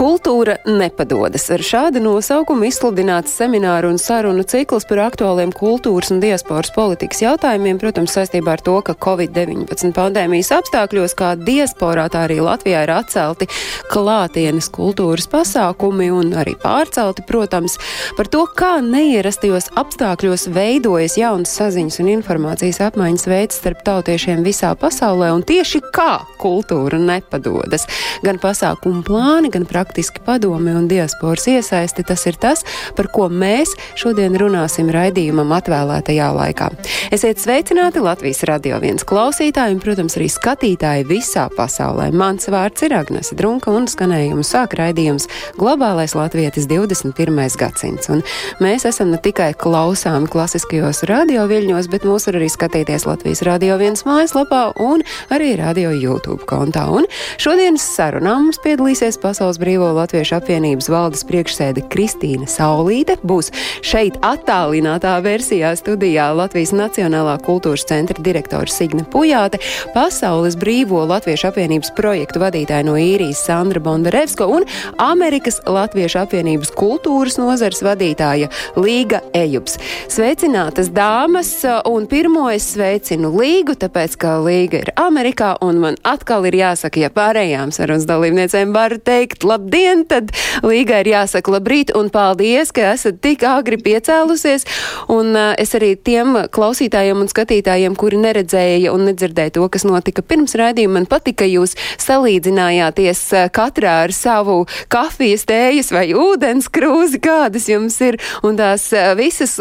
Kultūra nepadodas. Ar šādu nosaukumu izsludināts semināru un sarunu cikls par aktuāliem kultūras un diasporas politikas jautājumiem, protams, saistībā ar to, ka Covid-19 pandēmijas apstākļos kā diasporā, tā arī Latvijā ir atcelti klātienes kultūras pasākumi un arī pārcelti, protams, par to, kā neierastajos apstākļos veidojas jaunas saziņas un informācijas apmaiņas veids starp tautiešiem visā pasaulē un tieši kā kultūra nepadodas. Gan pasākumu plāni, gan praktiski praktiski padomi un diasporas iesaisti, tas ir tas, par ko mēs šodien runāsim raidījumam atvēlētajā laikā. Esiet sveicināti Latvijas radio viens klausītāji un, protams, arī skatītāji visā pasaulē. Mans vārds ir Agnese Drunka un skanējumu sāk raidījums Globālais Latvietis 21. gadsimts. Un mēs esam ne tikai klausāmi klasiskajos radio viļņos, bet mūs var arī skatīties Latvijas radio viens mājaslapā un arī radio YouTube kontā. Un šodienas sarunā mums piedalīsies Pasaules brīvības Brīvo Latviešu apvienības valdes priekšsēde Kristīna Saulīte būs šeit attālinātā versijā studijā Latvijas Nacionālā kultūras centra direktora Signa Pujāte, Pasaules Brīvo Latviešu apvienības projektu vadītāja no īrijas Sandra Bondarevska un Amerikas Latviešu apvienības kultūras nozars vadītāja Līga Ejups. Sveicinātas dāmas un pirmo es sveicinu Līgu, tāpēc, ka Līga ir Amerikā un man atkal ir jāsaka, ja pārējām sarunas dalībniecēm var teikt, labi labdien, tad Līgai ir jāsaka labrīt un paldies, ka esat tik agri piecēlusies. Un uh, es arī tiem klausītājiem un skatītājiem, kuri neredzēja un nedzirdēja to, kas notika pirms raidījuma, man patika, ka jūs salīdzinājāties katrā ar savu kafijas, tējas vai ūdens krūzi, kādas jums ir. Un tās visas,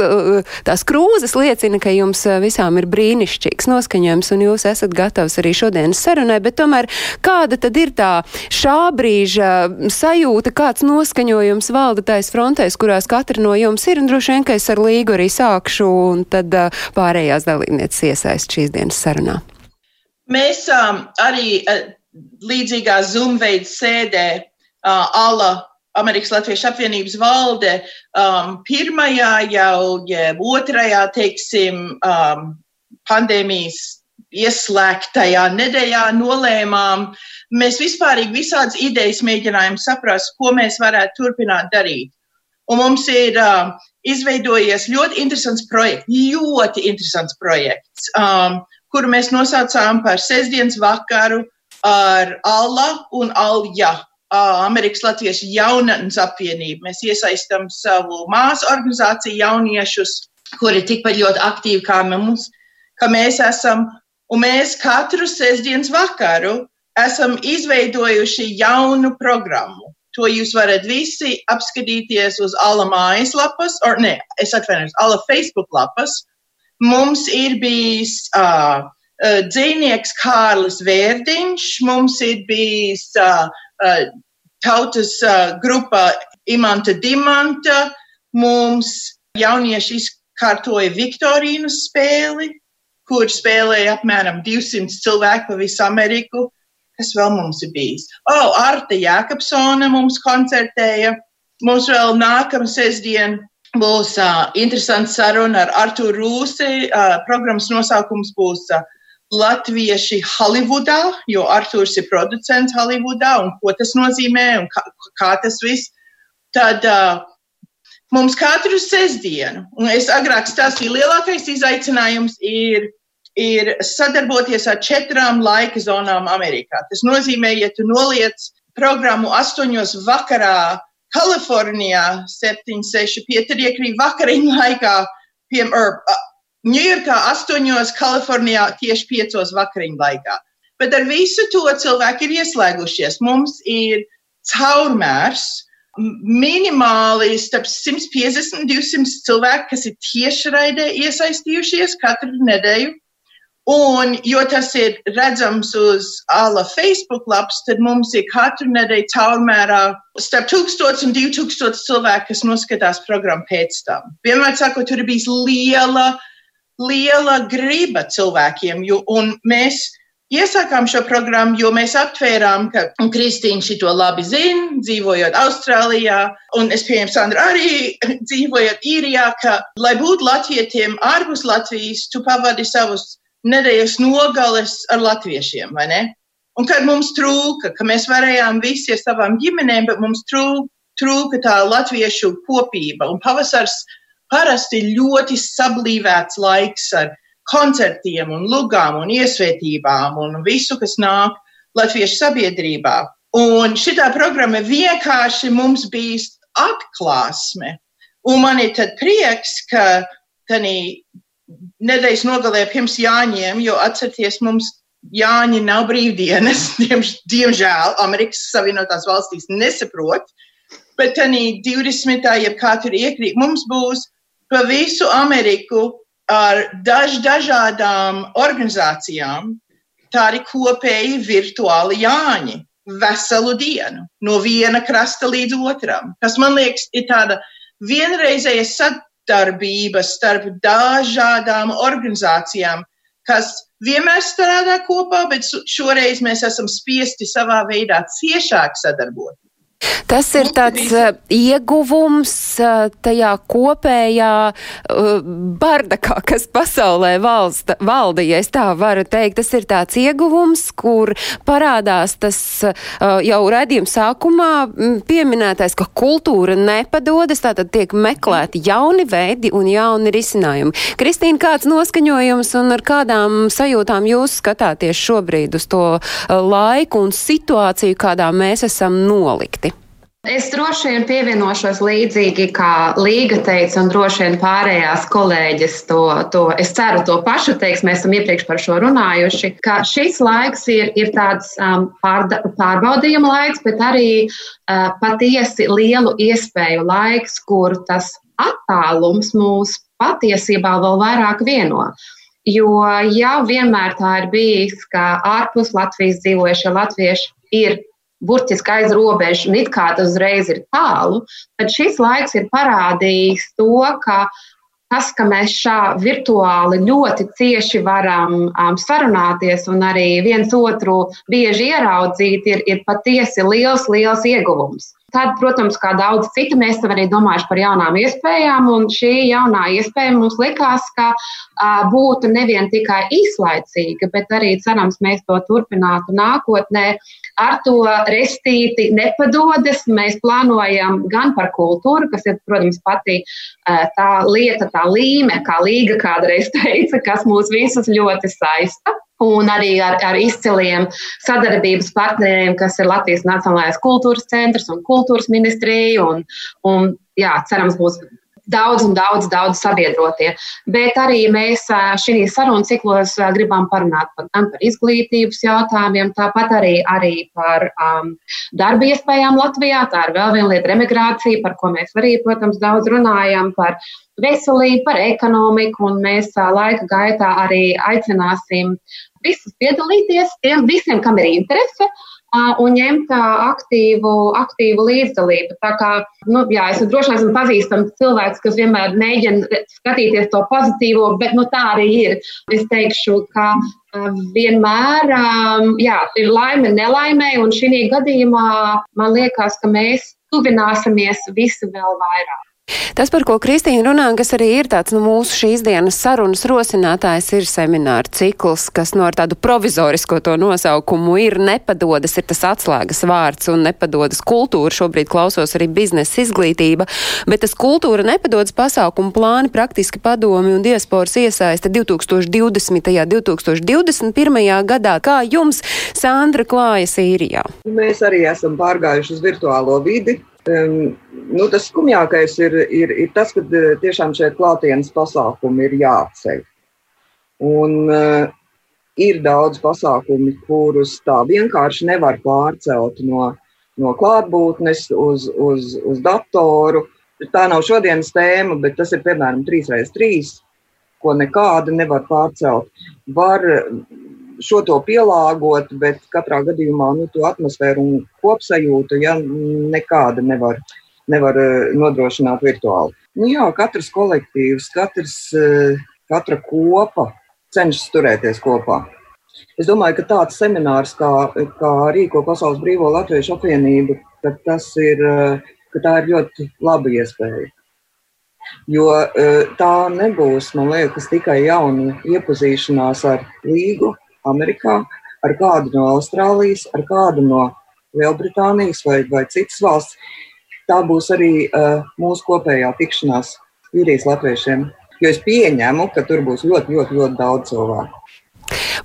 tās krūzes liecina, ka jums visām ir brīnišķīgs noskaņojums un jūs esat gatavs arī šodienas sarunai, bet tomēr kāda tad ir tā šā brīža sajūta, kāds noskaņojums valda tais frontēs, kurās katra no jums ir, un droši vien, ka es ar Līgu arī sākšu, un tad pārējās dalībnieces iesaist šīs dienas sarunā. Mēs um, arī uh, līdzīgā Zoom veidā sēdē uh, ALA Amerikas Latviešu apvienības valde um, pirmajā jau, jeb otrajā, teiksim, um, pandēmijas ieslēgtajā nedēļā nolēmām mēs vispārīgi visādas idejas mēģinājām saprast, ko mēs varētu turpināt darīt. Un mums ir uh, izveidojies ļoti interesants projekts, ļoti interesants projekts, um, kuru mēs nosaucām par sestdienas vakaru ar Alla un Alja. Uh, Amerikas Latviešu jaunatnes apvienību. Mēs iesaistām savu māsu organizāciju jauniešus, kuri tikpat ļoti aktīvi kā mums, ka mēs esam, un mēs katru sestdienas vakaru esam izveidojuši jaunu programmu. To jūs varat visi apskatīties uz Ala mājaslapas, or ne, es atvainojos, Ala Facebook lapas. Mums ir bijis uh, uh, dzīvnieks Kārlis Vērdiņš, mums ir bijis uh, uh, tautas uh, grupa Imanta Dimanta, mums jaunieši izkārtoja Viktorīnu spēli, kur spēlēja apmēram 200 cilvēku pa visu Ameriku. Kas vēl mums ir bijis? O, oh, Arta Jākapsone mums koncertēja. Mums vēl nākamā sestdiena būs uh, interesants saruna ar Arturu Rūsi. Uh, programmas nosaukums būs uh, Latvieši Holivudā, jo Arturs ir producents Holivudā un ko tas nozīmē un kā, kā tas viss. Tad uh, mums katru sestdienu, un es agrāk stāstīju, lielākais izaicinājums ir ir sadarboties ar četrām laika zonām Amerikā. Tas nozīmē, ja tu noliec programmu astoņos vakarā Kalifornijā, 7, 6, 5, tad iekrīt vakariņu laikā, piemēram, Ņujorkā astoņos, Kalifornijā tieši piecos vakariņu laikā. Bet ar visu to cilvēki ir ieslēgušies. Mums ir caurmērs, minimāli starp 150 un 200 cilvēki, kas ir tiešraidē iesaistījušies katru nedēļu. Un, jo tas ir redzams uz ala Facebook lapas, tad mums ir katru nedēļu caurmērā starp 1000 un 2000 cilvēku, kas noskatās programmu pēc tam. Vienmēr sakot, tur ir bijis liela, liela griba cilvēkiem, jo, un mēs iesākām šo programmu, jo mēs aptvērām, ka Kristīna šito labi zina, dzīvojot Austrālijā, un es pieņemu Sandra arī dzīvojot īrijā, ka, lai būtu latvietiem ārpus Latvijas, tu pavadi savus nedēļas nogales ar latviešiem, vai ne? Un kad mums trūka, ka mēs varējām visi ar savām ģimenēm, bet mums trūka, trūka tā latviešu kopība. Un pavasars parasti ļoti sablīvēts laiks ar koncertiem un lugām un iesvētībām un visu, kas nāk latviešu sabiedrībā. Un šitā programma vienkārši mums bija atklāsme. Un man ir tad prieks, ka tādā nedēļas nogalē pirms Jāņiem, jo atcerieties, mums Jāņi nav brīvdienas, diemž, diemžēl Amerikas Savienotās valstīs nesaprot, bet tādā 20. jeb kā tur iekrīt, mums būs pa visu Ameriku ar daž, dažādām organizācijām tādi kopēji virtuāli Jāņi veselu dienu, no viena krasta līdz otram. Tas man liekas, ir tāda vienreizēja sadarbība starp dažādām organizācijām, kas vienmēr strādā kopā, bet šoreiz mēs esam spiesti savā veidā ciešāk sadarboties. Tas ir tāds uh, ieguvums uh, tajā kopējā uh, bardakā, kas pasaulē valsta, valda, ja es tā varu teikt. Tas ir tāds ieguvums, kur parādās tas jau redzījuma sākumā pieminētais, ka kultūra nepadodas, tātad tiek meklēti jauni veidi un jauni risinājumi. Kristīna, kāds noskaņojums un ar kādām sajūtām jūs skatāties šobrīd uz to laiku un situāciju, kādā mēs esam nolikti? Es droši vien pievienošos līdzīgi, kā Līga teica, un droši vien pārējās kolēģis to, to es ceru, to pašu teiks. Mēs esam iepriekš par šo runājuši, ka šis laiks ir, ir tāds um, pārda, pārbaudījuma laiks, bet arī uh, patiesi lielu iespēju laiks, kur tas attālums mūs patiesībā vēl vairāk vieno. Jo jau vienmēr tā ir bijis, ka ārpus Latvijas dzīvojušie latvieši ir burtiski aiz robežas, un it kā tas uzreiz ir tālu, tad šis laiks ir parādījis to, ka tas, ka mēs šā virtuāli ļoti cieši varam um, sarunāties un arī viens otru bieži ieraudzīt, ir, ir patiesi liels, liels ieguvums. Tad, protams, kā daudz citu, mēs tam arī domājuši par jaunām iespējām, un šī jaunā iespēja mums likās, ka uh, būtu nevien tikai īslaicīga, bet arī cerams, mēs to turpinātu nākotnē. Ar to restīti nepadodas. Mēs plānojam gan par kultūru, kas ir, protams, pati tā lieta, tā līme, kā Līga kādreiz teica, kas mūs visus ļoti saista un arī ar, ar izciliem sadarbības partneriem, kas ir Latvijas Nacionālais kultūras centrs un kultūras ministrija. Un, un, jā, cerams, būs daudz un daudz, daudz sabiedrotie. Bet arī mēs šī sarunu ciklos gribam parunāt par, gan par izglītības jautājumiem, tāpat arī, arī par um, darba iespējām Latvijā. Tā ir vēl viena lieta - emigrācija, par ko mēs arī, protams, daudz runājam. Par veselību, par ekonomiku, un mēs laika gaitā arī aicināsim visus piedalīties, tiem visiem, kam ir interese, un ņemt aktīvu, aktīvu līdzdalību. Tā kā, nu, jā, es droši vien esmu pazīstams cilvēks, kas vienmēr mēģina skatīties to pozitīvo, bet nu, tā arī ir. Es teikšu, ka vienmēr jā, ir laime nelaimē, un šī gadījumā man liekas, ka mēs tuvināsimies visi vēl vairāk. Tas, par ko Kristīna runā, kas arī ir tāds nu, mūsu šīs dienas sarunas rosinātājs, ir semināra cikls, kas no ar tādu provizorisko to nosaukumu ir nepadodas, ir tas atslēgas vārds un nepadodas kultūra. Šobrīd klausos arī biznesa izglītība, bet tas kultūra nepadodas pasākumu plāni praktiski padomi un diasporas iesaista 2020. un 2021. gadā. Kā jums, Sandra, klājas īrijā? Mēs arī esam pārgājuši uz virtuālo vidi Um, nu, tas skumjākais ir, ir, ir tas, ka eh, tiešām šeit klātienes pasākumi ir jāceļ. Un uh, ir daudz pasākumu, kurus tā vienkārši nevar pārcelt no, no klātbūtnes uz, uz, uz datoru. Tā nav šodienas tēma, bet tas ir piemēram 3x3, ko nekāda nevar pārcelt. Var šo to pielāgot, bet katrā gadījumā nu, to atmosfēru un kopsajūtu ja, nekāda nevar, nevar eh, nodrošināt virtuāli. Nu, jā, katrs kolektīvs, katrs, eh, katra kopa cenšas turēties kopā. Es domāju, ka tāds seminārs, kā, kā rīko Pasaules Brīvo Latviešu apvienība, ir, ka tā ir ļoti laba iespēja. Jo tā nebūs, man liekas, tikai jauna iepazīšanās ar līgu Amerikā, ar kādu no Austrālijas, ar kādu no Lielbritānijas vai, vai citas valsts. Tā būs arī uh, mūsu kopējā tikšanās īrijas latviešiem. Jo es pieņemu, ka tur būs ļoti, ļoti, ļoti daudz cilvēku.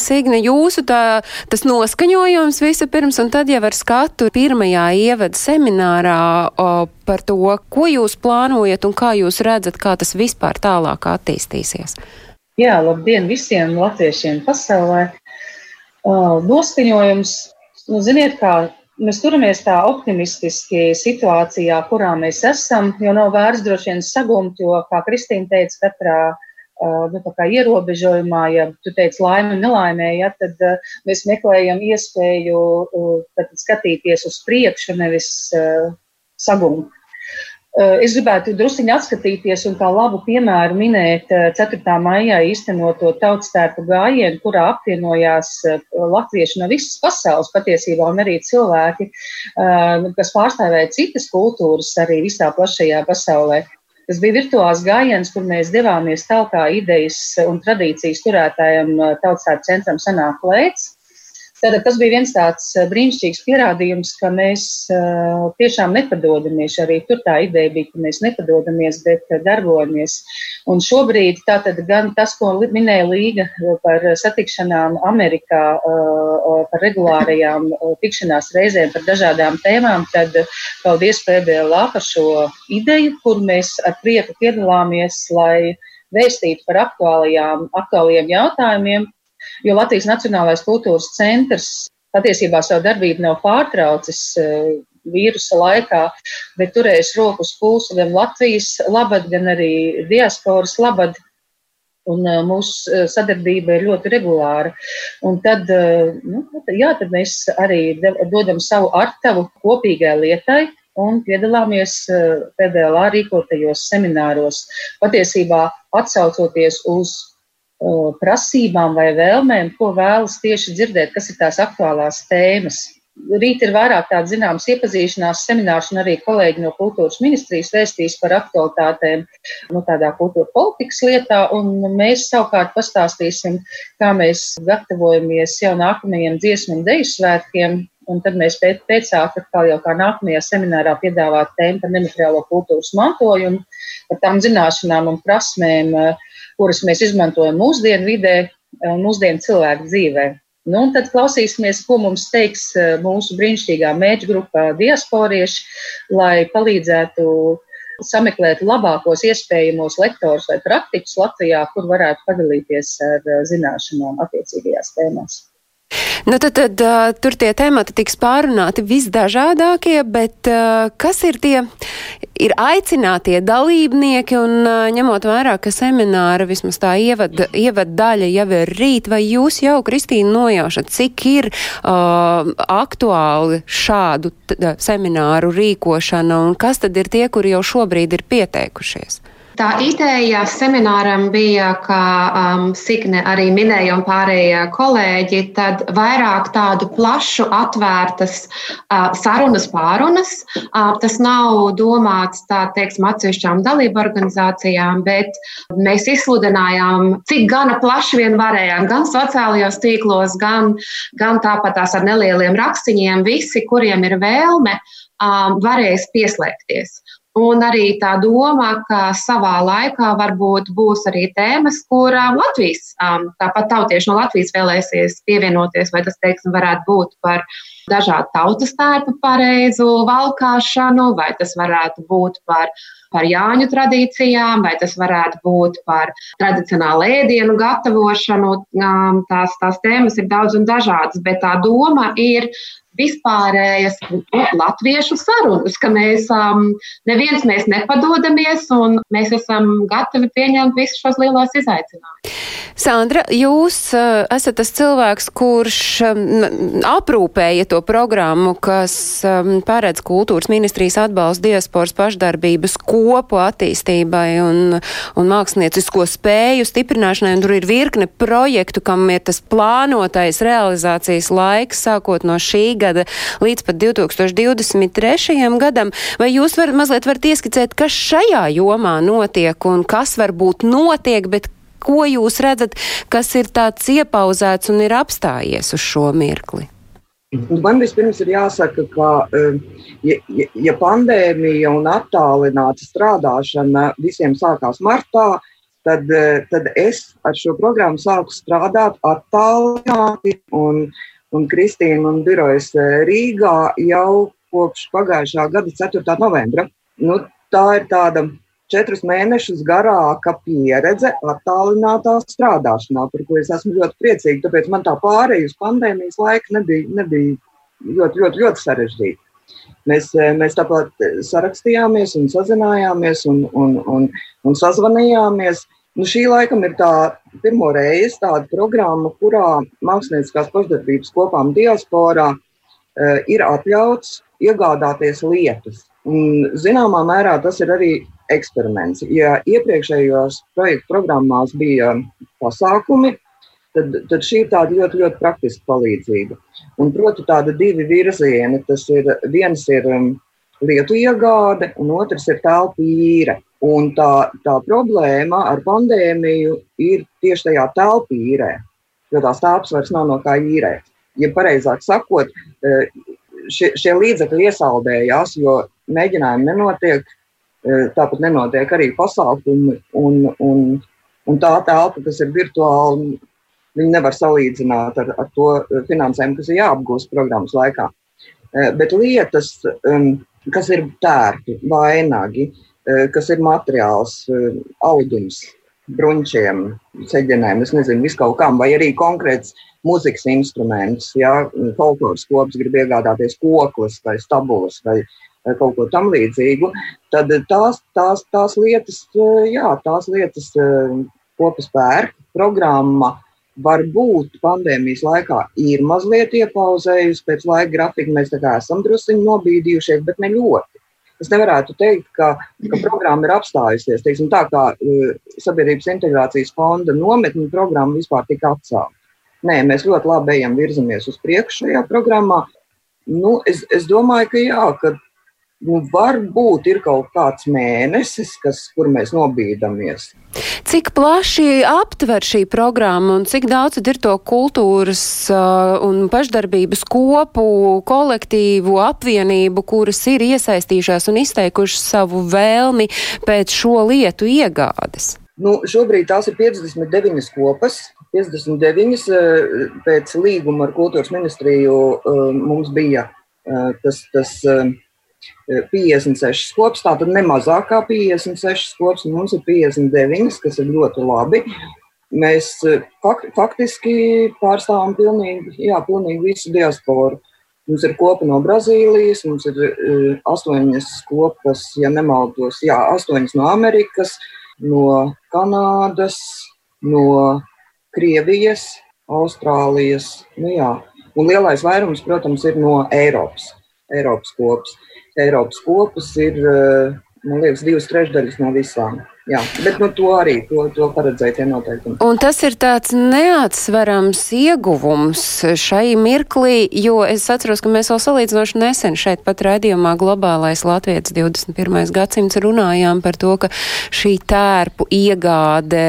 Signe, jūsu tā, tas noskaņojums vispirms, un tad jau ar skatu pirmajā ievada seminārā o, par to, ko jūs plānojat un kā jūs redzat, kā tas vispār tālāk attīstīsies. Jā, labdien visiem latviešiem pasaulē. Noskaņojums, nu, ziniet, kā mēs turamies tā optimistiski situācijā, kurā mēs esam, jo nav vērts droši vien sagumt, jo, kā Kristīna teica, katrā nu, ierobežojumā, ja tu teici laimi un nelaimē, ja, tad mēs meklējam iespēju uh, skatīties uz priekšu, nevis sagumt. Eh, es gribētu druskuļi atskatīties un kā labu piemēru minēt 4. Eh, maijā īstenoto tautstērpu gājienu, kurā apvienojās eh, latvieši no visas pasaules patiesībā un arī cilvēki, kas pārstāvēja citas kultūras arī visā plašajā pasaulē. Tas bija virtuāls gājiens, kur mēs devāmies tālāk idejas un tradīcijas turētājiem tautstērpu centram sanāk lēts Tātad tas bija viens tāds eh, brīnišķīgs pierādījums, ka mēs uh, tiešām nepadodamies. Arī tur tā ideja bija, ka mēs nepadodamies, bet uh, darbojamies. Un šobrīd tātad gan tas, ko minēja Līga par satikšanām Amerikā, par regulārajām tikšanās reizēm par dažādām tēmām, tad paldies PBLA par šo ideju, kur mēs ar prieku piedalāmies, lai vēstītu par aktuālajām, aktuālajiem jautājumiem, jo Latvijas Nacionālais kultūras centrs patiesībā savu darbību nav pārtraucis eh, vīrusa laikā, bet turējis rokas pulsu gan Latvijas labad, gan arī diasporas labad. Un uh, mūsu eh, sadarbība ir ļoti regulāra. Un tad, nu, jā, tad mēs arī dodam savu artavu kopīgai lietai, un piedalāmies PDLā rīkotajos semināros, patiesībā atsaucoties uz prasībām vai vēlmēm, ko vēlas tieši dzirdēt, kas ir tās aktuālās tēmas. Rīt ir vairāk tāda zināmas iepazīšanās seminārs, un arī kolēģi no kultūras ministrijas vēstīs par aktualitātēm nu, tādā kultūra politikas lietā, un mēs savukārt pastāstīsim, kā mēs gatavojamies jau nākamajiem dziesmu un deju svētkiem, Un tad mēs pēc, pēcāk, kā jau kā nākamajā seminārā, piedāvāt tēmu par nemateriālo kultūras mantojumu, par tām zināšanām un prasmēm, uh, kuras mēs izmantojam mūsdienu vidē, eh, mūsdienu cilvēku dzīvē. Nu, un tad klausīsimies, ko mums teiks eh, mūsu brīnišķīgā mērķa grupa diasporieši, lai palīdzētu sameklēt labākos iespējamos lektorus vai praktikus Latvijā, kur varētu padalīties ar eh, zināšanām attiecīgajās tēmās. Nu, tad, tad uh, tur tie temati tiks pārunāti visdažādākie, bet uh, kas ir tie ir aicinātie dalībnieki un uh, ņemot vērā, ka semināra vismaz tā ievad, ievad daļa jau ir rīt, vai jūs jau, Kristīna, nojaušat, cik ir uh, aktuāli šādu semināru rīkošana un kas tad ir tie, kuri jau šobrīd ir pieteikušies? Tā ideja semināram bija, kā um, Signe arī minēja un pārējie kolēģi, tad vairāk tādu plašu atvērtas uh, sarunas pārunas. Uh, tas nav domāts tā, teiksim, atsevišķām dalību organizācijām, bet mēs izsludinājām, cik gana plaši vien varējām, gan sociālajos tīklos, gan, gan tāpat tās ar nelieliem rakstiņiem. Visi, kuriem ir vēlme, um, varēs pieslēgties. Un arī tā doma, ka savā laikā varbūt būs arī tēmas, kur um, Latvijas, um, tāpat tautieši no Latvijas vēlēsies pievienoties, vai tas, teiksim, varētu būt par dažādu tautas tērpu pareizu valkāšanu, vai tas varētu būt par, par Jāņu tradīcijām, vai tas varētu būt par tradicionālu ēdienu gatavošanu. Um, tās, tās tēmas ir daudz un dažādas, bet tā doma ir vispārējas latviešu sarunas, ka mēs um, neviens mēs nepadodamies un mēs esam gatavi pieņemt visus šos lielos izaicinājumus. Sandra, jūs uh, esat tas cilvēks, kurš um, aprūpēja to programmu, kas um, paredz kultūras ministrijas atbalstu diasporas pašdarbības kopu attīstībai un, un māksliniecisko spēju stiprināšanai. Un tur ir virkne projektu, kam ir tas plānotais realizācijas laiks, sākot no šī gada līdz pat 2023. gadam. Vai jūs var, mazliet varat ieskicēt, kas šajā jomā notiek un kas varbūt notiek, bet ko jūs redzat, kas ir tāds iepauzēts un ir apstājies uz šo mirkli? Man vispirms ir jāsaka, ka, um, ja, ja pandēmija un attālināta strādāšana visiem sākās martā, tad, uh, tad es ar šo programmu sāku strādāt attālināti. Un, un Kristīna un Birojas uh, Rīgā jau kopš pagājušā gada 4. novembra. Nu, tā ir tāda četrus mēnešus garāka pieredze attālinātā strādāšanā, par ko es esmu ļoti priecīga. Tāpēc man tā pārējai uz pandēmijas laiku nebija, nebija ļoti, ļoti, ļoti sarežģīta. Mēs, eh, mēs tāpat sarakstījāmies un sazinājāmies un, un, un, un sazvanījāmies. Nu, šī laikam ir tā pirmo reize tāda programma, kurā mākslinieckās pašdarbības kopām diasporā uh, ir atļauts iegādāties lietas. Un, zināmā mērā tas ir arī eksperiments. Ja iepriekšējos projektu programmās bija pasākumi, tad, tad šī ir tāda ļoti, ļoti praktiska palīdzība. Un, proti, tāda divi virzieni. Tas ir viens ir um, lietu iegāde, un otrs ir telpu īre. Un tā, tā problēma ar pandēmiju ir tieši tajā telpu īrē, jo tās telpas vairs nav no kā īrēt. Ja pareizāk sakot, eh, šie, šie līdzekļi iesaldējās, jo mēģinājumi nenotiek, Tāpat nenotiek arī pasākumi, un, un, un tā telpa, kas ir virtuāli, viņi nevar salīdzināt ar, ar to finansējumu, kas ir jāapgūst programmas laikā. Bet lietas, kas ir tērpi, vainagi, kas ir materiāls, audums, brunčiem, ceļiem, es nezinu, visu kaut kam, vai arī konkrēts mūzikas instruments, ja folkloras kops grib iegādāties koklas vai stabulas vai, vai kaut ko tam līdzīgu, tad tās, tās, tās lietas, jā, tās lietas kopas pērk, programma varbūt pandēmijas laikā ir mazliet iepauzējusi pēc laika grafika. Mēs tā kā esam druskuļi nobīdījušies, bet ne ļoti. Es nevarētu teikt, ka, ka programma ir apstājusies. Teiksim, tā kā uh, Sabiedrības integrācijas fonda nometņu programma vispār tika atcelta. Nē, mēs ļoti labi ejam virzamies uz priekšu šajā programmā. Nu, es, es domāju, ka jā, ka Nu, varbūt ir kaut kāds mēnesis, kas, kur mēs nobīdamies. Cik plaši aptver šī programma un cik daudz ir to kultūras un pašdarbības kopu, kolektīvu, apvienību, kuras ir iesaistījušās un izteikušas savu vēlmi pēc šo lietu iegādes? Nu, šobrīd tās ir 59 kopas. 59 uh, pēc līguma ar kultūras ministriju mums bija tas. tas 56 kops, tātad ne mazāk kā 56 kops, un mums ir 59, kas ir ļoti labi. Mēs fak faktiski pārstāvam pilnīgi, jā, pilnīgi visu diasporu. Mums ir kopa no Brazīlijas, mums ir uh, astoņas kopas, ja nemaldos, jā, astoņas no Amerikas, no Kanādas, no Krievijas, Austrālijas. Nu, jā. Un lielais vairums, protams, ir no Eiropas, Eiropas kopas. Eiropas kopas ir, eh, man liekas, divas trešdaļas no visām. Jā, bet nu, to arī to, to paredzēja tie noteikumi. Un tas ir tāds neatsverams ieguvums šai mirklī, jo es atceros, ka mēs vēl salīdzinoši nesen šeit pat raidījumā Globālais Latvijas 21. gadsimts runājām par to, ka šī tērpu iegāde,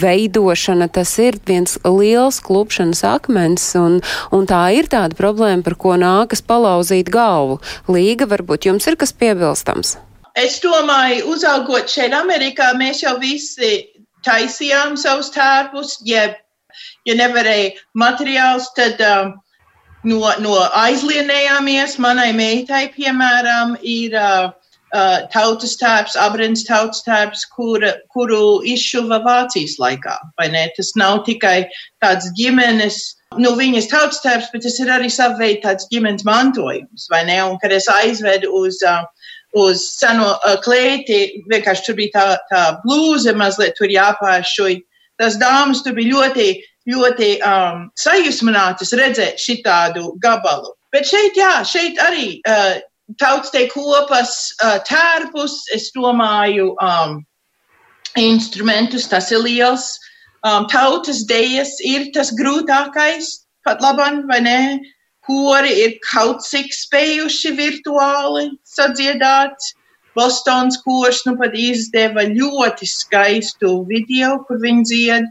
veidošana, tas ir viens liels klupšanas akmens, un, un tā ir tāda problēma, par ko nākas palauzīt galvu. Līga, varbūt jums ir kas piebilstams? Es domāju, uzaugot šeit, Amerikā, mēs jau visi taisījām savus tērpus. Ja, ja nevarēja materiāls, tad um, no, no aizlienējāmies. Manai meitai, piemēram, ir uh, uh, tautas tēps, abrins tautas tēps, kur, kuru izšuva Vācijas laikā. Tas nav tikai tāds ģimenes, nu, viņas tautas tēps, bet tas ir arī sava veida tāds ģimenes mantojums, vai ne? Un kad es aizvedu uz, uh, uz seno uh, klēti, vienkārši tur bija tā, tā blūze mazliet tur jāpāršuj. Tas dāmas tur bija ļoti ļoti um, sajūsminātas redzēt šitādu gabalu. Bet šeit, jā, šeit arī uh, tautas te kopas uh, tērpus, es domāju, um, instrumentus, tas ir liels. Um, tautas dejas ir tas grūtākais, pat labam, vai ne? Kori ir kaut cik spējuši virtuāli sadziedāt. Bostons kurs nu pat izdeva ļoti skaistu video, kur viņi dzied.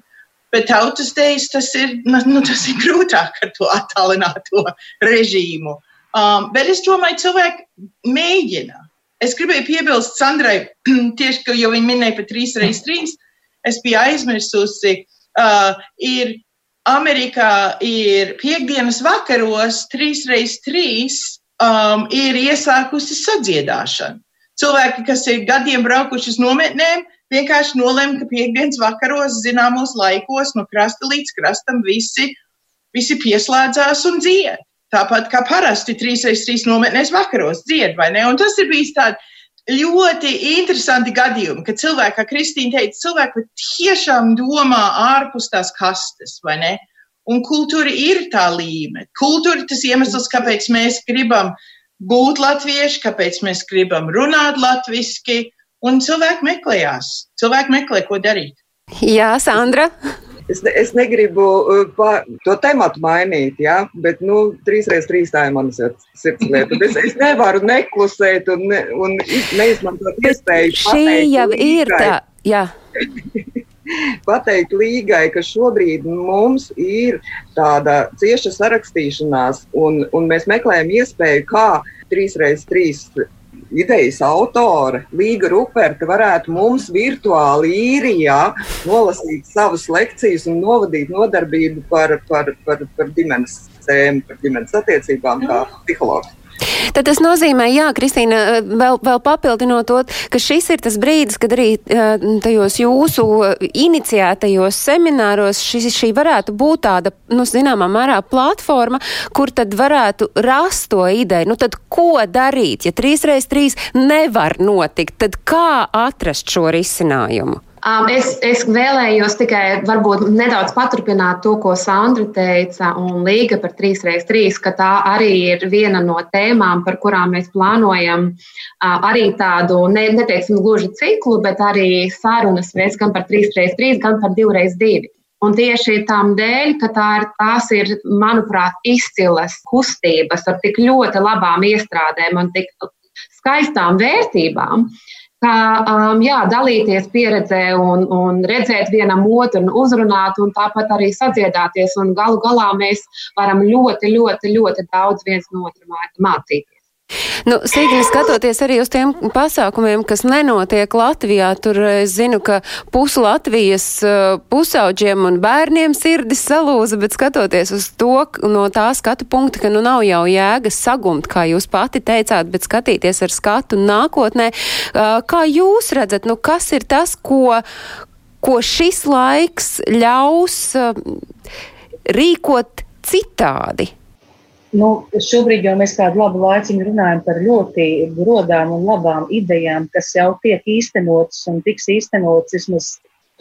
Bet tautas dēļ tas ir, nu, nu, tas ir grūtāk ar to attālināto režīmu. Um, bet es domāju, cilvēki mēģina. Es gribēju piebilst Sandrai, tieši, ka jau viņa minēja par 3x3, es biju aizmirsusi, uh, ir Amerikā ir piekdienas vakaros 3x3 um, ir iesākusi sadziedāšana. Cilvēki, kas ir gadiem braukuši uz nometnēm, vienkārši nolēma, ka piekdienas vakaros, zināmos laikos, no krasta līdz krastam visi, visi pieslēdzās un dzied. Tāpat kā parasti 3x3 nometnēs vakaros dzied, vai ne? Un tas ir bijis tāds ļoti interesanti gadījumi, kad cilvēki, kā Kristīna teica, cilvēki tiešām domā ārpus tās kastes, vai ne? Un kultūra ir tā līme. Kultūra tas iemesls, kāpēc mēs gribam būt latvieši, kāpēc mēs gribam runāt latviski, un cilvēki meklējās. Cilvēki meklē, ko darīt. Jā, Sandra. Es, ne, es negribu uh, pa, to tematu mainīt, ja? bet nu, trīs reizes trīs tā ir mana sirdslieta. Es, es nevaru neklusēt un, ne, un neizmantot iespēju. Šī jau ir tā, jā. pateikt līgai, ka šobrīd mums ir tāda cieša sarakstīšanās, un, un mēs meklējam iespēju, kā 3x3 idejas autore Līga Ruperta varētu mums virtuāli īrijā nolasīt savas lekcijas un novadīt nodarbību par, par, par, par ģimenes tēmu, par ģimenes attiecībām kā psihologs. Tad tas nozīmē, jā, Kristīna, vēl, vēl papildinot to, ka šis ir tas brīdis, kad arī tajos jūsu iniciētajos semināros šis, šī varētu būt tāda, nu, zināmā mērā platforma, kur tad varētu rast to ideju. Nu, tad ko darīt, ja 3x3 nevar notikt, tad kā atrast šo risinājumu? Um, es, es vēlējos tikai varbūt nedaudz paturpināt to, ko Sandra teica, un Līga par 3x3, ka tā arī ir viena no tēmām, par kurām mēs plānojam uh, arī tādu, ne, neteiksim, gluži ciklu, bet arī sarunas veids gan par 3x3, gan par 2x2. Un tieši tam dēļ, ka tā ir, tās ir, manuprāt, izcilas kustības ar tik ļoti labām iestrādēm un tik skaistām vērtībām, uh, kā um, jā, dalīties pieredzē un, un redzēt vienam otru un uzrunāt, un tāpat arī sadziedāties. Galu galā mēs varam ļoti, ļoti, ļoti daudz viens no otra mācīties. Nu, Sīgļi, skatoties arī uz tiem pasākumiem, kas nenotiek Latvijā, tur es zinu, ka pus Latvijas uh, pusauģiem un bērniem sirdis salūza, bet skatoties uz to no tā skatu punkta, ka nu nav jau jēgas sagumt, kā jūs pati teicāt, bet skatīties ar skatu nākotnē, uh, kā jūs redzat, nu kas ir tas, ko, ko šis laiks ļaus rīkot citādi? Nu, šobrīd jau mēs kādu labu laiciņu runājam par ļoti grodām un labām idejām, kas jau tiek īstenotas un tiks īstenotas vismaz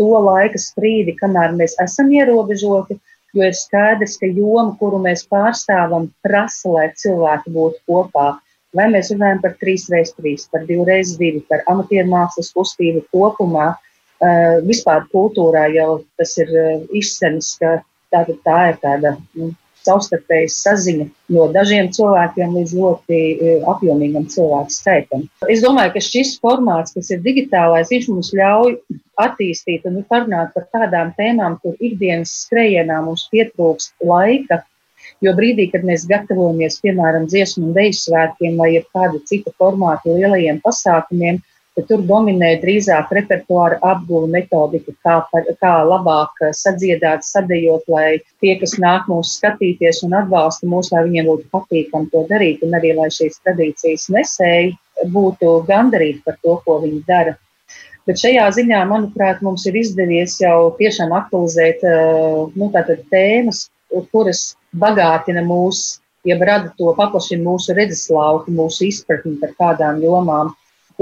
to laika sprīdi, kamēr mēs esam ierobežoti, jo ir skaidrs, ka joma, kuru mēs pārstāvam, prasa, lai cilvēki būtu kopā. Vai mēs runājam par 3x3, par 2x2, par amatieru mākslas kustību kopumā, uh, vispār kultūrā jau tas ir uh, izsens, ka tā, tā ir tāda nu, savstarpēja saziņa no dažiem cilvēkiem līdz ļoti e, apjomīgam cilvēku skaitam. Es domāju, ka šis formāts, kas ir digitālais, viņš mums ļauj attīstīt un parunāt par tādām tēmām, kur ikdienas skrejienā mums pietrūkst laika. Jo brīdī, kad mēs gatavojamies, piemēram, dziesmu un deju svētkiem vai kāda cita formāta lielajiem pasākumiem, ka tur dominē drīzāk repertuāra apgūve metodika, kā, par, kā labāk sadziedāt, sadejot, lai tie, kas nāk mūs skatīties un atbalsta mūs, lai viņiem būtu patīkami to darīt, un arī lai šīs tradīcijas nesēji būtu gandarīti par to, ko viņi dara. Bet šajā ziņā, manuprāt, mums ir izdevies jau tiešām aktualizēt nu, tēmas, kuras bagātina mūsu, jeb rada to paplašina mūsu redzeslauku, mūsu izpratni par kādām jomām.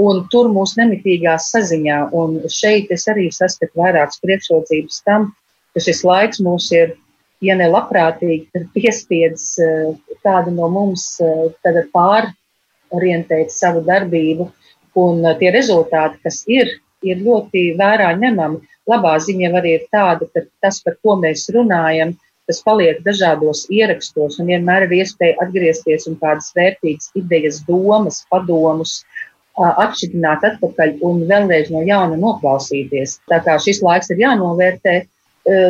Un tur mūsu nemitīgā saziņā, un šeit es arī saskatu vairākas priekšrocības tam, ka šis laiks mūs ir, ja ne labprātīgi, tad piespiedz kādu no mums pārorientēt savu darbību. Un tie rezultāti, kas ir, ir ļoti vērā ņemami. Labā ziņa arī ir tāda, ka tas, par ko mēs runājam, tas paliek dažādos ierakstos un vienmēr ir iespēja atgriezties un kādas vērtīgas idejas, domas, padomus atšķirināt atpakaļ un vēlreiz no jauna noklausīties. Tā kā šis laiks ir jānovērtē,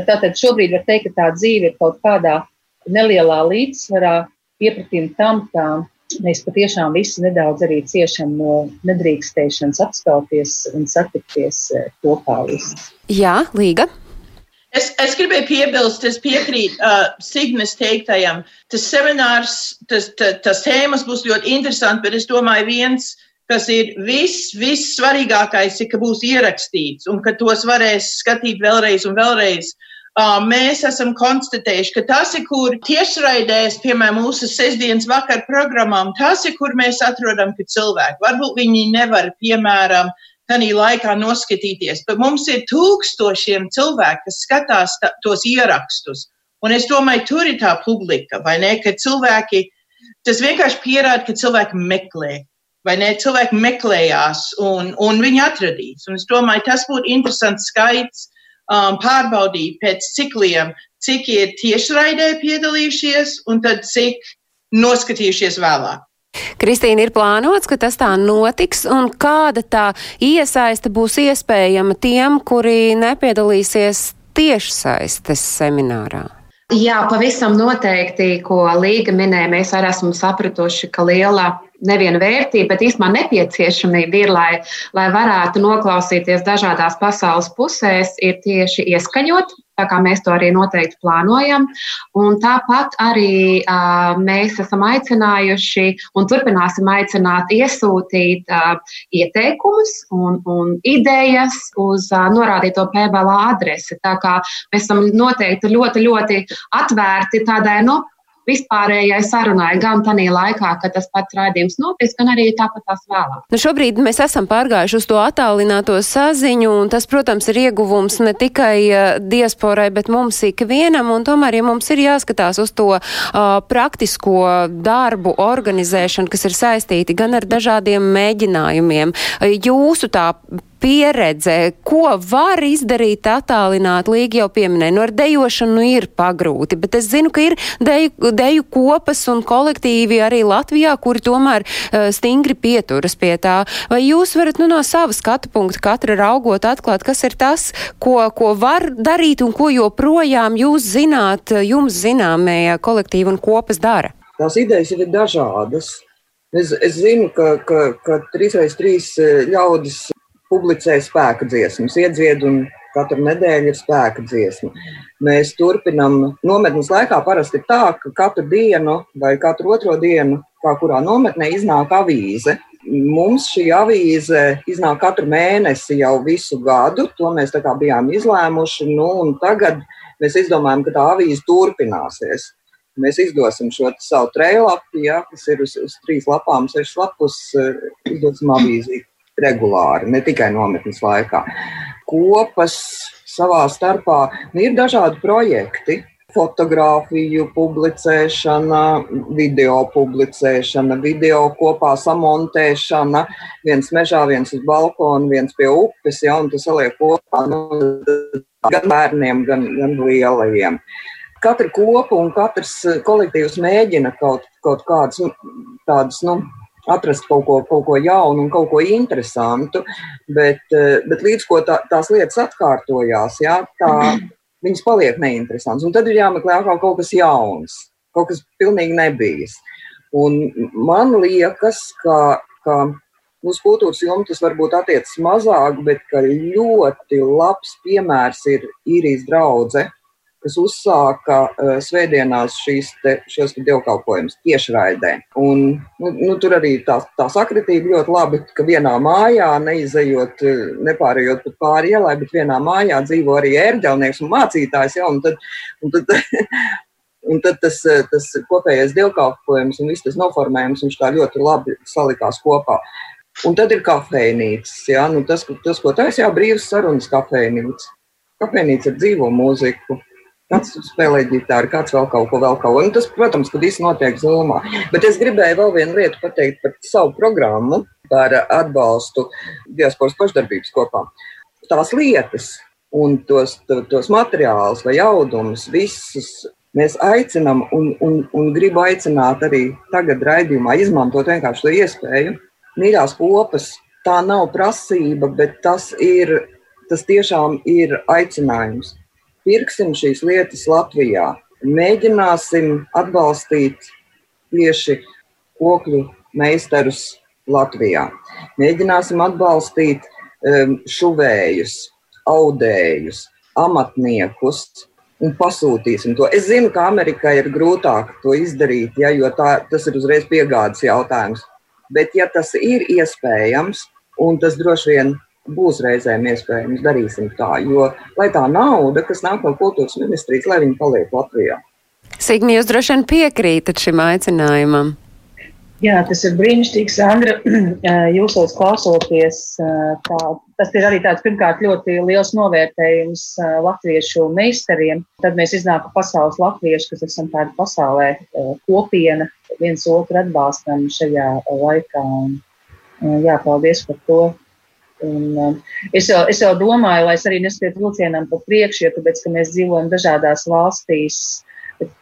tātad šobrīd var teikt, ka tā dzīve ir kaut kādā nelielā līdzsvarā iepratīm tam, ka mēs patiešām visi nedaudz arī ciešam no nedrīkstēšanas apskauties un satikties eh, kopā visi. Jā, Līga. Es, es gribēju piebilst, es piekrītu uh, Signes teiktajam. Tas seminārs, tas, tas, tas tēmas būs ļoti interesants, bet es domāju, viens, kas ir viss, viss svarīgākais, ir, ka būs ierakstīts un ka tos varēs skatīt vēlreiz un vēlreiz. Uh, mēs esam konstatējuši, ka tas ir, kur tiešraidēs, piemēram, mūsu sestdienas vakar programmām, tas ir, kur mēs atrodam, ka cilvēki varbūt viņi nevar, piemēram, tādā laikā noskatīties, bet mums ir tūkstošiem cilvēku, kas skatās tā, tos ierakstus. Un es domāju, tur ir tā publika, vai ne, ka cilvēki, tas vienkārši pierāda, ka cilvēki meklē. Vai ne? Cilvēki meklējās, un, un viņi atradīs. Un es domāju, tas būtu interesants skaits, um, pārbaudīt pēc cikliem, cik ir tiešraidē piedalījušies un tad cik noskatījušies vēlāk. Kristīna, ir plānots, ka tas tā notiks, un kāda tā iesaista būs iespējama tiem, kuri nepiedalīsies tiešsaistes seminārā? Jā, pavisam noteikti, ko Līga minēja, mēs arī esam sapratuši, ka liela neviena vērtība, bet īstenībā nepieciešamība ir, lai, lai varētu noklausīties dažādās pasaules pusēs, ir tieši ieskaņot. Tā kā mēs to arī noteikti plānojam. Un tāpat arī uh, mēs esam aicinājuši un turpināsim aicināt iesūtīt uh, ieteikumus un, un idejas uz uh, norādīto PBL adresi. Tā kā mēs esam noteikti ļoti, ļoti atvērti tādai, nu, vispārējai sarunai gan tādā laikā, kad tas pats raidījums notiks, gan arī tāpat tās vēlāk. Nu šobrīd mēs esam pārgājuši uz to attālināto saziņu, un tas, protams, ir ieguvums ne tikai uh, diasporai, bet mums ikvienam, un tomēr, ja mums ir jāskatās uz to uh, praktisko darbu organizēšanu, kas ir saistīti gan ar dažādiem mēģinājumiem, jūsu tā pieredze, ko var izdarīt attālināt, Līga jau pieminēja, nu, ar dejošanu nu, ir pagrūti, bet es zinu, ka ir deju, deju kopas un kolektīvi arī Latvijā, kuri tomēr uh, stingri pieturas pie tā. Vai jūs varat nu, no sava skatu punkta katra raugot atklāt, kas ir tas, ko, ko var darīt un ko joprojām jūs zināt, jums zināmie kolektīvi un kopas dara? Tās idejas ir dažādas. Es, es zinu, ka, ka, ka 3x3 ļaudis publicē spēka dziesmas, iedzied un katru nedēļu ir spēka dziesma. Mēs turpinām, nometnes laikā parasti tā, ka katru dienu vai katru otro dienu, kā kurā nometnē, iznāk avīze. Mums šī avīze iznāk katru mēnesi jau visu gadu, to mēs tā kā bijām izlēmuši, nu, tagad mēs izdomājam, ka tā avīze turpināsies. Mēs izdosim šo savu trēlapu, ja, kas ir uz, uz trīs lapām, sešas lapus, izdosim avīzi regulāri, ne tikai nometnes laikā. Kopas savā starpā nu, ir dažādi projekti. Fotogrāfiju publicēšana, video publicēšana, video kopā samontēšana, viens mežā, viens uz balkona, viens pie upes, ja, un tas saliek kopā nu, gan bērniem, gan, gan lielajiem katra kopa un katrs kolektīvs mēģina kaut, kaut kādas nu, tādas nu, atrast kaut ko, kaut ko jaunu un kaut ko interesantu, bet, eh, bet līdz ko tā, tās lietas atkārtojās, jā, tā, viņas paliek neinteresantas. Un tad ir jāmeklē atkal kaut kas jauns, kaut kas pilnīgi nebijis. Un man liekas, ka, ka uz kultūras jomu tas varbūt attiecas mazāk, bet ļoti labs piemērs ir īrijas draudzene kas uzsāka uh, svētdienās šīs te, šos te dievkalpojumus tiešraidē. Un, nu, nu, tur arī tā, tā sakritība ļoti labi, ka vienā mājā, neizejot, nepārējot pat pāri ielai, bet vienā mājā dzīvo arī ērģelnieks un mācītājs. Ja, un tad, un tad, Un tad tas, tas kopējais dievkalpojums un viss tas noformējums, viņš tā ļoti labi salikās kopā. Un tad ir kafejnīca. Ja? Nu, tas, tas, ko taisa, jā, brīvs sarunas kafejnīca. Kafejnīca ar dzīvo mūziku. Kāds spēlē ģitāru, kāds vēl kaut ko, vēl kaut ko. Un tas, protams, ka viss notiek zumā. Bet es gribēju vēl vienu lietu pateikt par savu programmu, par atbalstu diasporas pašdarbības kopām. Tās lietas un tos, tos materiālus vai audumus, visus Mēs aicinām un, un, un gribu aicināt arī tagad raidījumā izmantot vienkārši šo iespēju. Mīļās kopas, tā nav prasība, bet tas ir, tas tiešām ir aicinājums. Pirksim šīs lietas Latvijā, mēģināsim atbalstīt tieši kokļu meistarus Latvijā. Mēģināsim atbalstīt um, šuvējus, audējus, amatniekus, un pasūtīsim to. Es zinu, ka Amerikai ir grūtāk to izdarīt, ja, jo tā, tas ir uzreiz piegādes jautājums. Bet, ja tas ir iespējams, un tas droši vien būs reizēm iespējams, darīsim tā. Jo lai tā nauda, kas nāk no kultūras ministrijas, lai viņi paliek Latvijā. Signi, jūs droši vien piekrītat šim aicinājumam. Jā, tas ir brīnišķīgi, Sandra. Jūsos klausoties, tā, tas ir arī tāds pirmkārt ļoti liels novērtējums latviešu meistariem. Tad mēs iznākam pasaules latvieši, kas esam tāda pasaulē kopiena, viens otru atbalstam šajā laikā. Un, jā, paldies par to. Un, es, jau, es jau domāju, lai es arī neskriet vilcienam pa priekšu, jo tāpēc, ka mēs dzīvojam dažādās valstīs,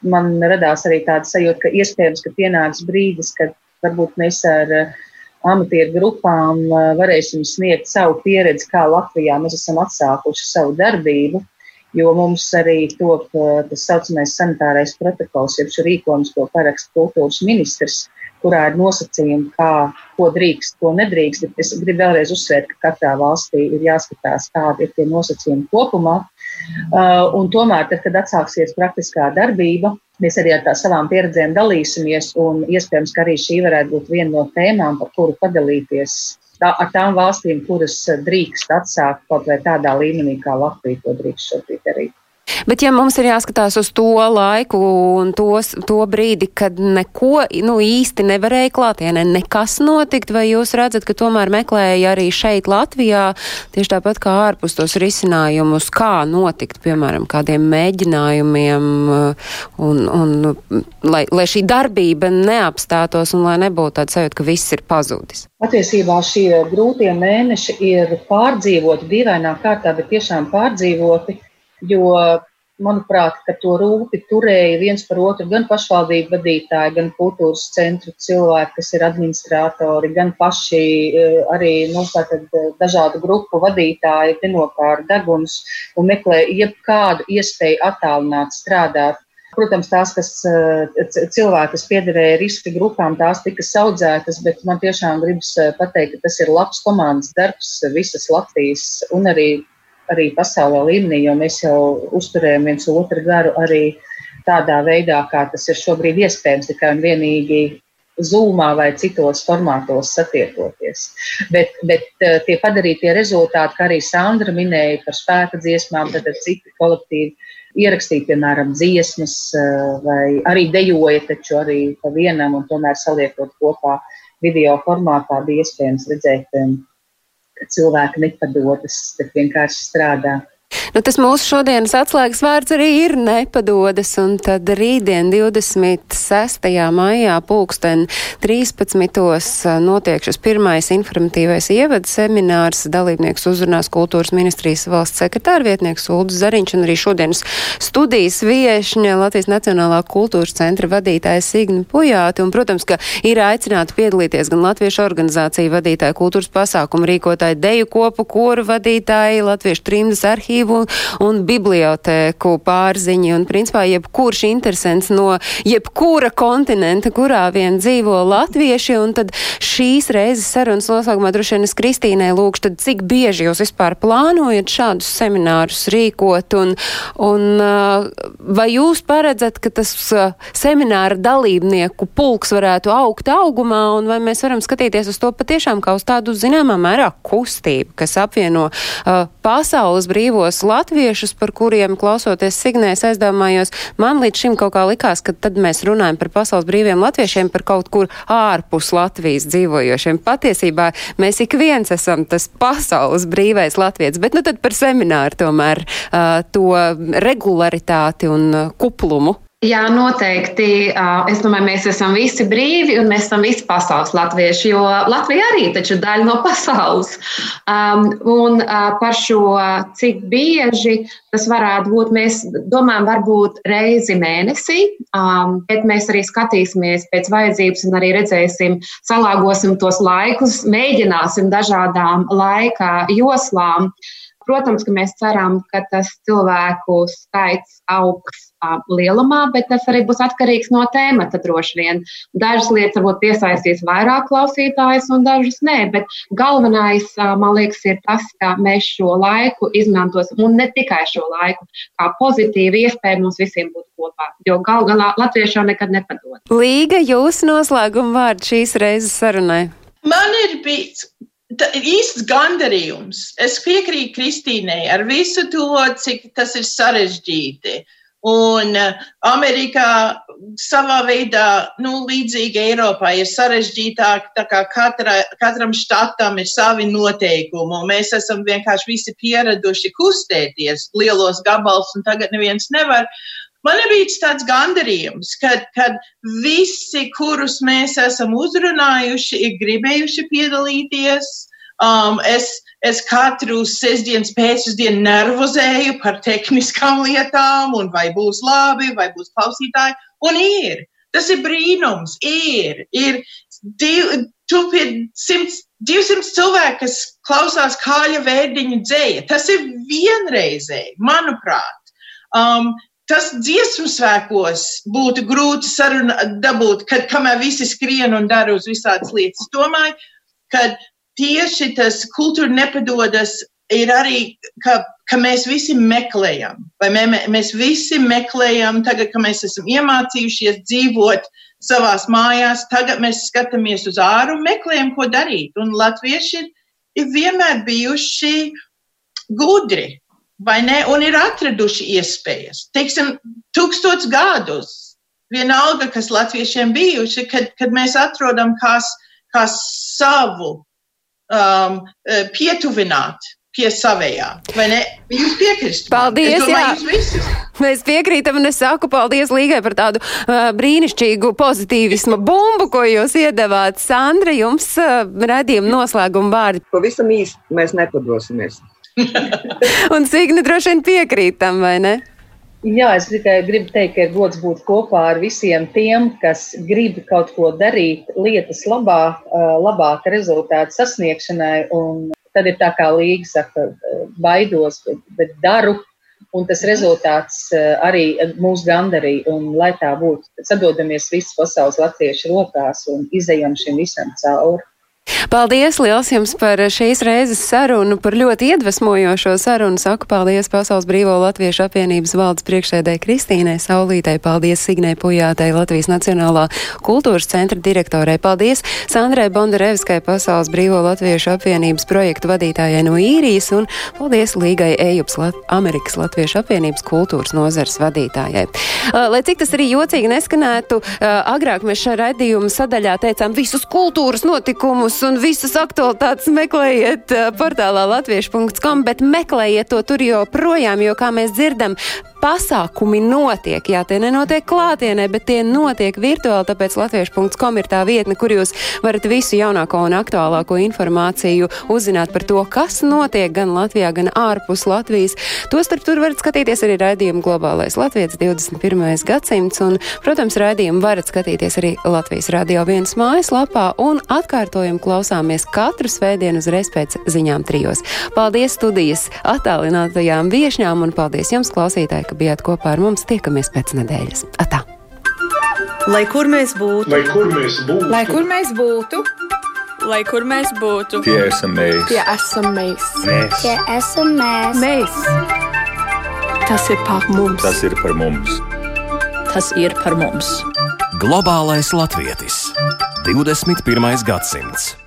man radās arī tāda sajūta, ka iespējams, ka pienāks brīdis, kad varbūt mēs ar eh, amatieru grupām eh, varēsim sniegt savu pieredzi, kā Latvijā mēs esam atsākuši savu darbību, jo mums arī top tas saucamais sanitārais protokols, jeb šis rīkojums, ko paraksta kultūras ministrs, kurā ir nosacījumi, kā, ko drīkst, ko nedrīkst. Bet es gribu vēlreiz uzsvērt, ka katrā valstī ir jāskatās, kādi ir tie nosacījumi kopumā. Uh, tomēr, tad, kad atsāksies praktiskā darbība, Mēs arī ar savām pieredzēm dalīsimies, iespējams, ka arī šī varētu būt viena no tēmām, par kuru padalīties tā, ar tām valstīm, kuras drīkst atsākt kaut vai tādā līmenī, kā Latvija to drīkst šobrīd darīt. Bet ja mums ir jāskatās uz to laiku un tos, to brīdi, kad neko nu, īsti nevarēja klātienē, nekas notikt, vai jūs redzat, ka tomēr meklēja arī šeit Latvijā tieši tāpat kā ārpus tos risinājumus, kā notikt, piemēram, kādiem mēģinājumiem, uh, un, un lai, lai šī darbība neapstātos un lai nebūtu tāds sajūta, ka viss ir pazudis? Patiesībā šie grūtie mēneši ir pārdzīvoti dīvainā kārtā, bet tiešām pārdzīvoti jo, manuprāt, to rūpi turēja viens par otru gan pašvaldību vadītāji, gan kultūras centru cilvēki, kas ir administratori, gan paši e, arī nu, tātad, e, dažādu grupu vadītāji, tenokāra deguns un meklē jebkādu iespēju attālināt strādāt. Protams, tās, kas e, cilvēki, kas piederēja riska grupām, tās tika saudzētas, bet man tiešām gribas pateikt, ka tas ir labs komandas darbs visas Latvijas un arī arī pasaulē līmenī, jo mēs jau uzturējam viens otru garu arī tādā veidā, kā tas ir šobrīd iespējams, tikai un vienīgi zūmā vai citos formātos satiekoties. Bet, bet eh, tie padarītie rezultāti, kā arī Sandra minēja par spēka dziesmām, tad citi kolektīvi ierakstīt, piemēram, dziesmas eh, vai arī dejoja, taču arī pa vienam un tomēr saliekot kopā video formātā bija iespējams redzēt cilvēki nepadodas, bet vienkārši strādā. Nu, tas mūsu šodienas atslēgas vārds arī ir nepadodas, un tad rītdien 26. maijā pulksten 13. notiek šis pirmais informatīvais ievads seminārs. Dalībnieks uzrunās kultūras ministrijas valsts sekretāra vietnieks Uldus Zariņš un arī šodienas studijas viešņa Latvijas Nacionālā kultūras centra vadītāja Signa Pujāti. Un, protams, ka ir aicināti piedalīties gan Latviešu organizāciju vadītāji, kultūras pasākumu rīkotāji, deju kopu, koru vadītāji, Latviešu trimdas arhīvu arhīvu un bibliotēku pārziņi. Un, principā, jebkurš interesants no jebkura kontinenta, kurā vien dzīvo latvieši, un tad šīs reizes sarunas noslēgumā droši vien es Kristīnai lūkšu, tad cik bieži jūs vispār plānojat šādus seminārus rīkot, un, un vai jūs paredzat, ka tas semināra dalībnieku pulks varētu augt augumā, un vai mēs varam skatīties uz to patiešām kā uz tādu zināmā mērā kustību, kas apvieno uh, pasaules brīvos latviešus, par kuriem klausoties signēs aizdomājos, man līdz šim kaut kā likās, ka tad mēs runājam par pasaules brīviem latviešiem, par kaut kur ārpus Latvijas dzīvojošiem. Patiesībā mēs ik viens esam tas pasaules brīvais latviets, bet nu tad par semināru tomēr uh, to regularitāti un uh, kuplumu. Jā, noteikti. Es domāju, mēs esam visi brīvi un mēs esam visi pasaules latvieši, jo Latvija arī taču ir daļa no pasaules. Um, un uh, par šo, cik bieži tas varētu būt, mēs domājam, varbūt reizi mēnesī, um, bet mēs arī skatīsimies pēc vajadzības un arī redzēsim, salāgosim tos laikus, mēģināsim dažādām laika joslām. Protams, ka mēs ceram, ka tas cilvēku skaits augs lielumā, bet tas arī būs atkarīgs no tēmata droši vien. Dažas lietas varbūt piesaistīs vairāk klausītājus, un dažas nē. Bet galvenais, man liekas, ir tas, ka mēs šo laiku izmantosim, un ne tikai šo laiku, kā pozitīvu iespēju mums visiem būt kopā. Jo gal galā latvieši jau nekad nepadod. Līga, jūs noslēguma vārdu šīs reizes sarunai. Man ir bijis īsts gandarījums. Es piekrītu Kristīnai ar visu to, cik tas ir sarežģīti. Uh, Un uh, Amerikā savā veidā, nu, līdzīgi Eiropā, ir sarežģītāk, tā katra, katram štatam ir savi noteikumi. Mēs esam vienkārši visi pieraduši kustēties lielos gabals, un tagad neviens nevar. Man bijis tāds gandarījums, kad, kad visi, kurus mēs esam uzrunājuši, ir gribējuši piedalīties. Um, es, Es katru sestdienas pēcpusdienu nervozēju par tehniskām lietām, un vai būs labi, vai būs klausītāji. Un ir. Tas ir brīnums. Ir. ir div, 200, 200 cilvēki, kas klausās kāļa vērdiņu dzēja. Tas ir vienreizēji, manuprāt. Um, tas dziesmu svēkos būtu grūti saruna, dabūt, kad kamēr visi skrien un dara uz visādas lietas. Domāju, ka tieši tas kultūra nepadodas ir arī, ka, ka mēs visi meklējam, vai mē, mēs visi meklējam, tagad, kad mēs esam iemācījušies dzīvot savās mājās, tagad mēs skatāmies uz āru un meklējam, ko darīt. Un latvieši ir vienmēr bijuši gudri, vai ne, un ir atraduši iespējas. Teiksim, tūkstots gadus, vienalga, kas latviešiem bijuši, kad, kad mēs atrodam kā, kā savu um, uh, pietuvināt pie savējā. Vai ne? Jūs piekrītat? Paldies! Domāju, Mēs piekrītam, un es saku paldies Līgai par tādu uh, brīnišķīgu pozitīvismu bumbu, ko jūs iedavāt. Sandra, jums uh, redzījuma noslēguma vārdi. Pavisam īsti mēs nepadosimies. un Signi droši vien piekrītam, vai ne? Jā, es tikai gribu teikt, ka ir gods būt kopā ar visiem tiem, kas grib kaut ko darīt lietas labā, labāka rezultāta sasniegšanai. Un tad ir tā kā līga saka, baidos, bet, bet daru. Un tas rezultāts arī mūs gandarīja. Un, lai tā būtu, sadodamies visas pasaules latviešu rokās un izējam šim visam cauri. Paldies liels jums par šīs reizes sarunu, par ļoti iedvesmojošo sarunu. Saku paldies Pasaules Brīvo Latviešu apvienības valdes priekšsēdē Kristīnai Saulītei, paldies Signai Pujātai, Latvijas Nacionālā kultūras centra direktorai, paldies Sandrai Bondarevskai, Pasaules Brīvo Latviešu apvienības projektu vadītājai no īrijas un paldies Līgai Ejups Lat Amerikas Latviešu apvienības kultūras nozars vadītājai. Lai cik tas arī jocīgi neskanētu, agrāk mēs šā raidījuma sadaļā teicām visus kultūras notikumus un visas aktualitātes meklējiet uh, portālā latviešu.com, bet meklējiet to tur joprojām, jo, kā mēs dzirdam, pasākumi notiek. Jā, tie nenotiek klātienē, bet tie notiek virtuāli, tāpēc latviešu.com ir tā vietne, kur jūs varat visu jaunāko un aktuālāko informāciju uzzināt par to, kas notiek gan Latvijā, gan ārpus Latvijas. Tostarp tur varat skatīties arī raidījumu Globālais Latvijas 21. gadsimts, un, protams, raidījumu varat skatīties arī Latvijas Radio 1 mājaslapā un atkārtojumu klausīties klausāmies katru svētdienu uzreiz pēc ziņām trijos. Paldies studijas attālinātajām viešņām un paldies jums, klausītāji, ka bijāt kopā ar mums. Tiekamies pēc nedēļas. Atā! Lai kur mēs būtu, Lai kur mēs būtu, Lai kur mēs būtu, Lai kur mēs būtu, Tie esam mēs. tie esam mēs. mēs Tie esam mēs. Mēs. Tas ir par mums. Tas ir par mums. tas ir par mums. Globālais latvietis 21. gadsimts.